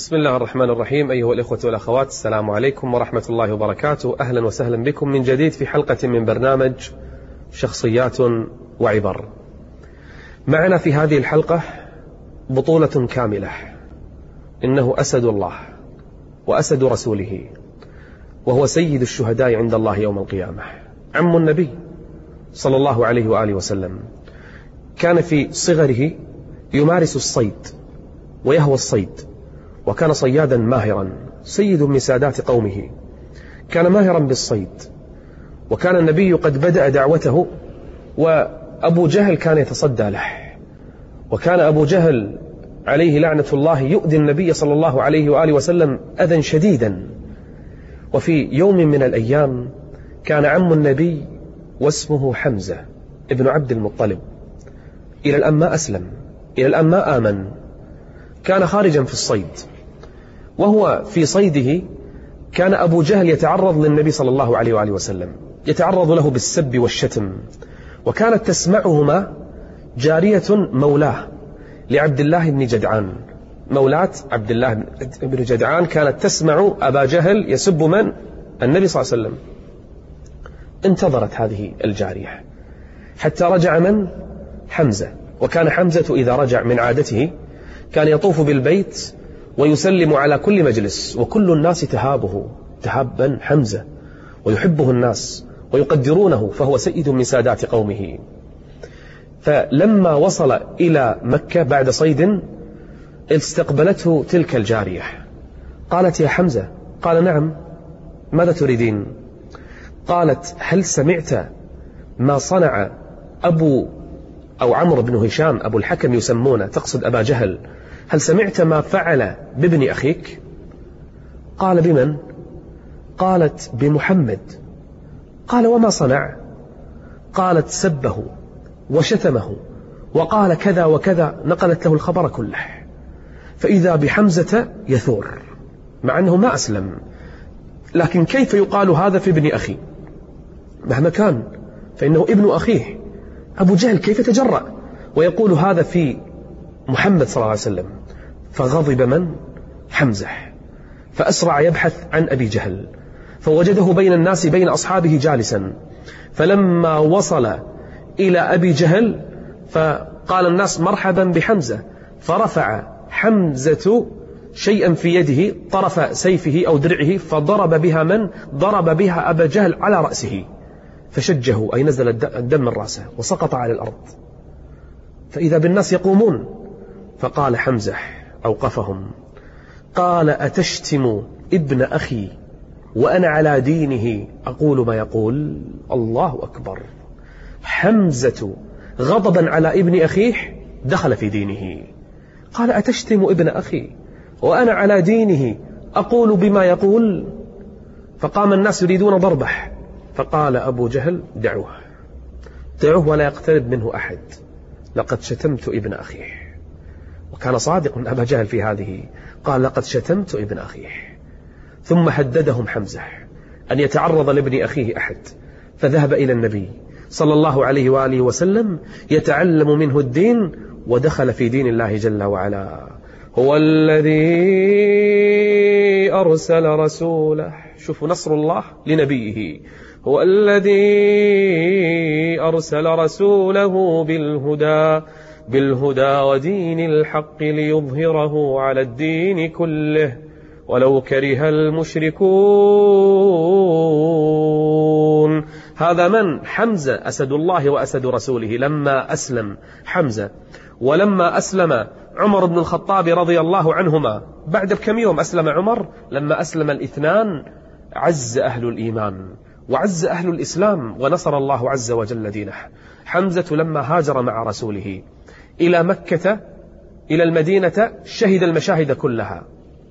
بسم الله الرحمن الرحيم أيها الإخوة والأخوات السلام عليكم ورحمة الله وبركاته. أهلا وسهلا بكم من جديد في حلقة من برنامج شخصيات وعبر. معنا في هذه الحلقة بطولة كاملة إنه أسد الله وأسد رسوله وهو سيد الشهداء عند الله يوم القيامة. عم النبي صلى الله عليه وآله وسلم كان في صغره يمارس الصيد ويهوى الصيد. وكان صيادا ماهرا سيد من سادات قومه. كان ماهرا بالصيد. وكان النبي قد بدأ دعوته وأبو جهل كان يتصدى له. وكان أبو جهل عليه لعنة الله يؤذي النبي صلى الله عليه وآله وسلم أذى شديدا. وفي يوم من الأيام كان عم النبي واسمه حمزة ابن عبد المطلب. إلى الآن ما أسلم إلى الآن ما آمن. كان خارجا في الصيد. وهو في صيده كان أبو جهل يتعرض للنبي صلى الله عليه وآله وسلم يتعرض له بالسب والشتم وكانت تسمعهما جارية مولاه لعبد الله بن جدعان مولاة عبد الله بن جدعان كانت تسمع أبا جهل يسب من؟ النبي صلى الله عليه وسلم انتظرت هذه الجارية حتى رجع من؟ حمزة وكان حمزة إذا رجع من عادته كان يطوف بالبيت ويسلم على كل مجلس وكل الناس تهابه تهابا حمزة ويحبه الناس ويقدرونه فهو سيد من سادات قومه. فلما وصل إلى مكة بعد صيد استقبلته تلك الجارية. قالت يا حمزة قال نعم ماذا تريدين؟ قالت هل سمعت ما صنع أبو أو عمرو بن هشام أبو الحكم يسمونه تقصد أبا جهل هل سمعت ما فعل بابن أخيك؟ قال بمن؟ قالت بمحمد. قال وما صنع؟ قالت سبه وشتمه وقال كذا وكذا نقلت له الخبر كله. فإذا بحمزة يثور مع أنه ما أسلم. لكن كيف يقال هذا في ابن أخي؟ مهما كان فإنه ابن أخيه. أبو جهل كيف يتجرأ؟ ويقول هذا في محمد صلى الله عليه وسلم. فغضب من؟ حمزة. فأسرع يبحث عن أبي جهل. فوجده بين الناس بين أصحابه جالسا. فلما وصل إلى أبي جهل فقال الناس مرحبا بحمزة. فرفع حمزة شيئا في يده طرف سيفه أو درعه فضرب بها من؟ ضرب بها أبا جهل على رأسه. فشجه أي نزل الدم من رأسه وسقط على الأرض. فإذا بالناس يقومون؟ فقال حمزة أوقفهم. قال أتشتم ابن أخي وأنا على دينه؟ أقول ما يقول. الله أكبر. حمزة غضبا على ابن أخيه دخل في دينه. قال أتشتم ابن أخي وأنا على دينه؟ أقول بما يقول. فقام الناس يريدون ضربه. فقال أبو جهل دعوه. دعوه ولا يقترب منه أحد. لقد شتمت ابن أخيه. وكان صادق أبا جهل في هذه. قال لقد شتمت ابن أخيه. ثم هددهم حمزة أن يتعرض لابن أخيه أحد فذهب إلى النبي صلى الله عليه وآله وسلم يتعلم منه الدين ودخل في دين الله جل وعلا. هو الذي أرسل رسوله. شوفوا نصر الله لنبيه. هو الذي أرسل رسوله بالهدى. بالهدى ودين الحق ليظهره على الدين كله. ولو كره المشركون. هذا من؟ حمزة أسد الله وأسد رسوله لما أسلم. حمزة. ولما أسلم عمر بن الخطاب رضي الله عنهما. بعد كم يوم أسلم عمر؟ لما أسلم الاثنان عز أهل الإيمان وعز أهل الإسلام ونصر الله عز وجل دينه. حمزة لما هاجر مع رسوله. إلى مكة إلى المدينة شهد المشاهد كلها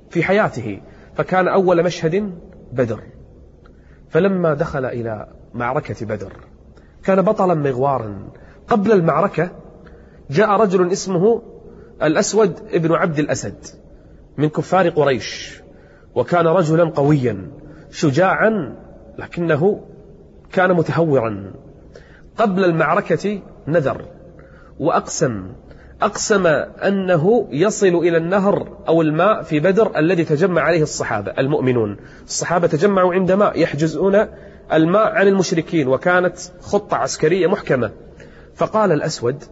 في حياته. فكان أول مشهد بدر. فلما دخل إلى معركة بدر كان بطلا مغوارا قبل المعركة جاء رجل اسمه الأسود ابن عبد الأسد من كفار قريش وكان رجلا قويا شجاعا لكنه كان متهورا. قبل المعركة نذر. وأقسم. أقسم أنه يصل إلى النهر أو الماء في بدر الذي تجمع عليه الصحابة المؤمنون. الصحابة تجمعوا عند ماء يحجزون الماء عن المشركين وكانت خطة عسكرية محكمة. فقال الأسود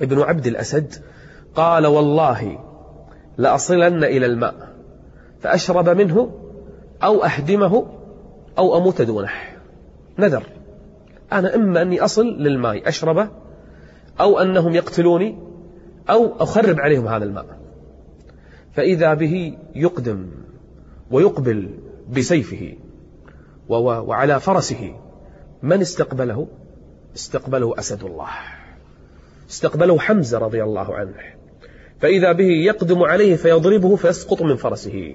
ابن عبد الأسد قال والله لأصلن إلى الماء فأشرب منه أو أهدمه أو أموت دونه. نذر. أنا إما أني أصل للماء أشربه أو أنهم يقتلوني أو أخرب عليهم هذا الماء. فإذا به يقدم ويقبل بسيفه وعلى فرسه من استقبله؟ استقبله أسد الله. استقبله حمزة رضي الله عنه. فإذا به يقدم عليه فيضربه فيسقط من فرسه.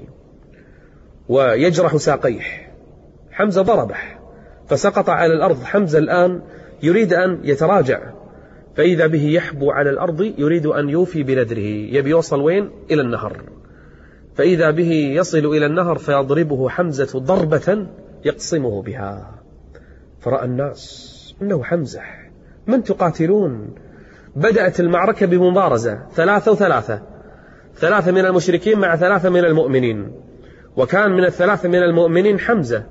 ويجرح ساقيه. حمزة ضربه. فسقط على الأرض. حمزة الآن يريد أن يتراجع. فإذا به يحبو على الأرض يريد أن يوفي بنذره. يبي يوصل وين? إلى النهر. فإذا به يصل إلى النهر فيضربه حمزة ضربة يقصمه بها. فرأى الناس إنه حمزة. من تقاتلون؟ بدأت المعركة بمبارزة. ثلاثة وثلاثة. ثلاثة من المشركين مع ثلاثة من المؤمنين. وكان من الثلاثة من المؤمنين حمزة.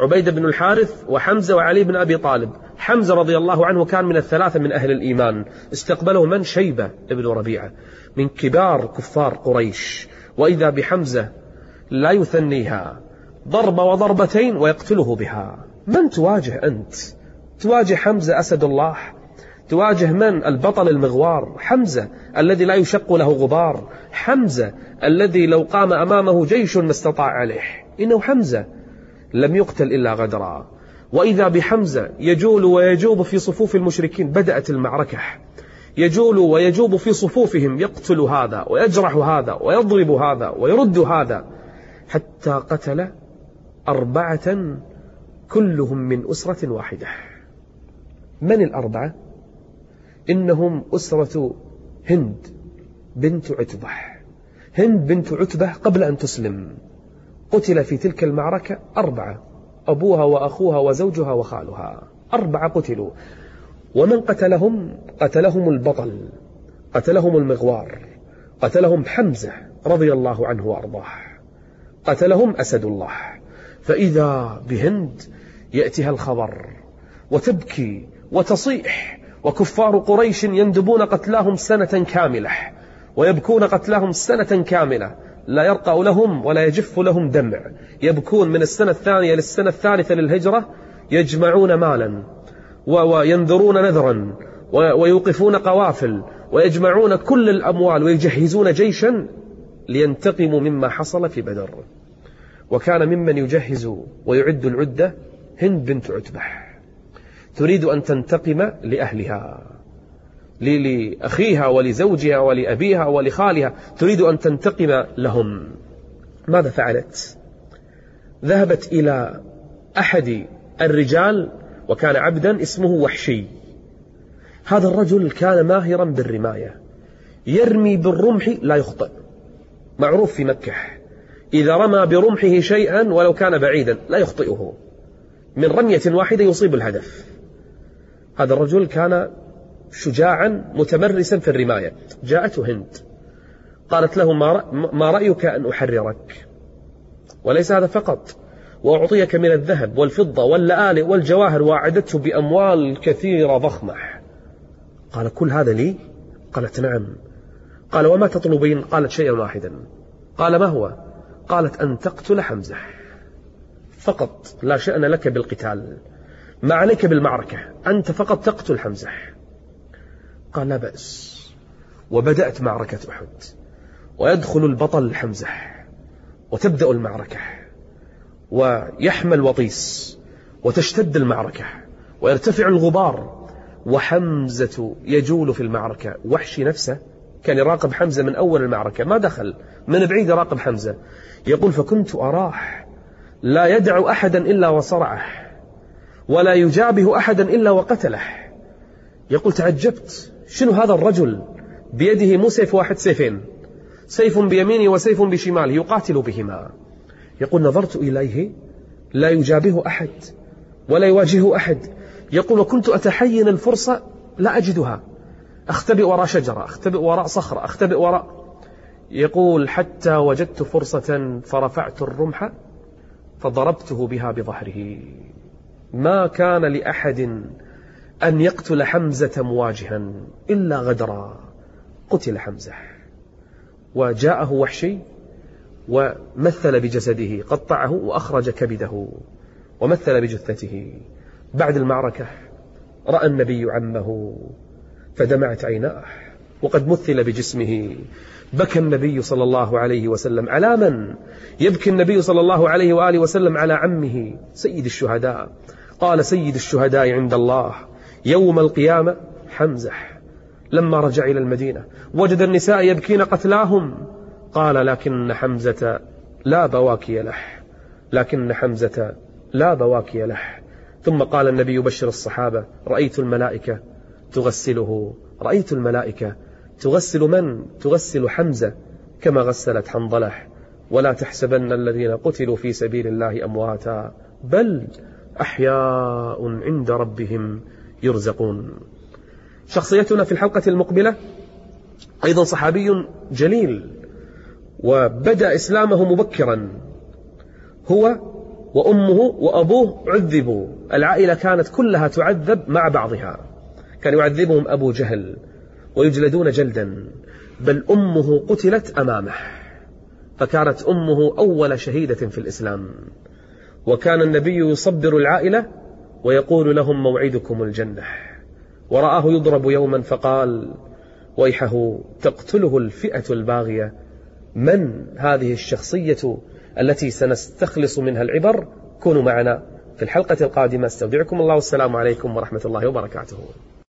عبيد بن الحارث وحمزة وعلي بن أبي طالب. حمزة رضي الله عنه كان من الثلاثة من أهل الإيمان. استقبله من؟ شيبة ابن ربيعة من كبار كفار قريش. وإذا بحمزة لا يثنيها ضربة وضربتين ويقتله بها. من تواجه أنت؟ تواجه حمزة أسد الله؟ تواجه من؟ البطل المغوار حمزة الذي لا يشق له غبار. حمزة الذي لو قام أمامه جيش ما استطاع عليه. إنه حمزة لم يقتل إلا غدرا. وإذا بحمزة يجول ويجوب في صفوف المشركين بدأت المعركة. يجول ويجوب في صفوفهم يقتل هذا ويجرح هذا ويضرب هذا ويرد هذا حتى قتل أربعة كلهم من أسرة واحدة. من الأربعة؟ إنهم أسرة هند بنت عتبة. هند بنت عتبة قبل أن تسلم. قتل في تلك المعركة أربعة. أبوها وأخوها وزوجها وخالها. أربعة قتلوا. ومن قتلهم؟ قتلهم البطل. قتلهم المغوار. قتلهم حمزة رضي الله عنه وأرضاه. قتلهم أسد الله. فإذا بهند يأتيها الخبر وتبكي وتصيح وكفار قريش يندبون قتلاهم سنة كاملة ويبكون قتلاهم سنة كاملة لا يرقع لهم ولا يجف لهم دمع. يبكون من السنة الثانية للسنة الثالثة للهجرة يجمعون مالا وينذرون نذرا ويوقفون قوافل ويجمعون كل الأموال ويجهزون جيشا لينتقموا مما حصل في بدر. وكان ممن يجهز ويعد العدة هند بنت عتبة. تريد أن تنتقم لأهلها. لأخيها ولزوجها ولأبيها ولخالها. تريد أن تنتقم لهم. ماذا فعلت؟ ذهبت إلى أحد الرجال وكان عبدا اسمه وحشي. هذا الرجل كان ماهرا بالرماية يرمي بالرمح لا يخطئ. معروف في مكة إذا رمى برمحه شيئا ولو كان بعيدا لا يخطئه. من رمية واحدة يصيب الهدف. هذا الرجل كان شجاعا متمرسا في الرماية. جاءته هند. قالت له ما رأيك أن أحررك؟ وليس هذا فقط. وأعطيك من الذهب والفضة واللآلئ والجواهر وأعدته بأموال كثيرة ضخمة. قال كل هذا لي؟ قالت نعم. قال وما تطلبين؟ قالت شيئا واحدا. قال ما هو؟ قالت أن تقتل حمزة. فقط. لا شأن لك بالقتال. ما عليك بالمعركة. أنت فقط تقتل حمزة. قال لا بأس وبدأت معركة أحد. ويدخل البطل حمزة وتبدأ المعركة. ويحمل وطيس. وتشتد المعركة. ويرتفع الغبار. وحمزة يجول في المعركة. وحشي نفسه. كان يراقب حمزة من أول المعركة. ما دخل. من بعيد يراقب حمزة. يقول فكنت أراه. لا يدع أحدا إلا وصرعه. ولا يجابه أحدا إلا وقتله. يقول تعجبت. شنو هذا الرجل؟ بيده مو سيف واحد سيفين. سيف بيمينه وسيف بشماله يقاتل بهما. يقول نظرت إليه لا يجابه أحد ولا يواجهه أحد. يقول وكنت أتحين الفرصة لا أجدها. أختبئ وراء شجرة أختبئ وراء صخرة أختبئ وراء. يقول حتى وجدت فرصة فرفعت الرمح فضربته بها بظهره. ما كان لأحد أن يقتل حمزة مواجها إلا غدرا. قتل حمزة. وجاءه وحشي ومثل بجسده قطعه وأخرج كبده ومثل بجثته. بعد المعركة رأى النبي عمه فدمعت عيناه وقد مثل بجسمه. بكى النبي صلى الله عليه وسلم على من؟ يبكي النبي صلى الله عليه وآله وسلم على عمه سيد الشهداء. قال سيد الشهداء عند الله. يوم القيامة حمزة لما رجع إلى المدينة وجد النساء يبكين قتلاهم. قال لكن حمزة لا بواكي له لكن حمزة لا بواكي له. ثم قال النبي يبشر الصحابة رأيت الملائكة تغسله. رأيت الملائكة تغسل من؟ تغسل حمزة كما غسلت حنظلة. ولا تحسبن الذين قتلوا في سبيل الله أمواتا بل أحياء عند ربهم. يرزقون. شخصيتنا في الحلقة المقبلة أيضا صحابي جليل وبدأ إسلامه مبكرا. هو وأمه وأبوه عذبوا. العائلة كانت كلها تعذب مع بعضها. كان يعذبهم أبو جهل ويجلدون جلدا بل أمه قتلت أمامه. فكانت أمه أول شهيدة في الإسلام. وكان النبي يصبر العائلة ويقول لهم موعدكم الجنة. ورآه يضرب يوما فقال ويحه تقتله الفئة الباغية. من هذه الشخصية التي سنستخلص منها العبر؟ كونوا معنا في الحلقة القادمة. استودعكم الله. والسلام عليكم ورحمة الله وبركاته.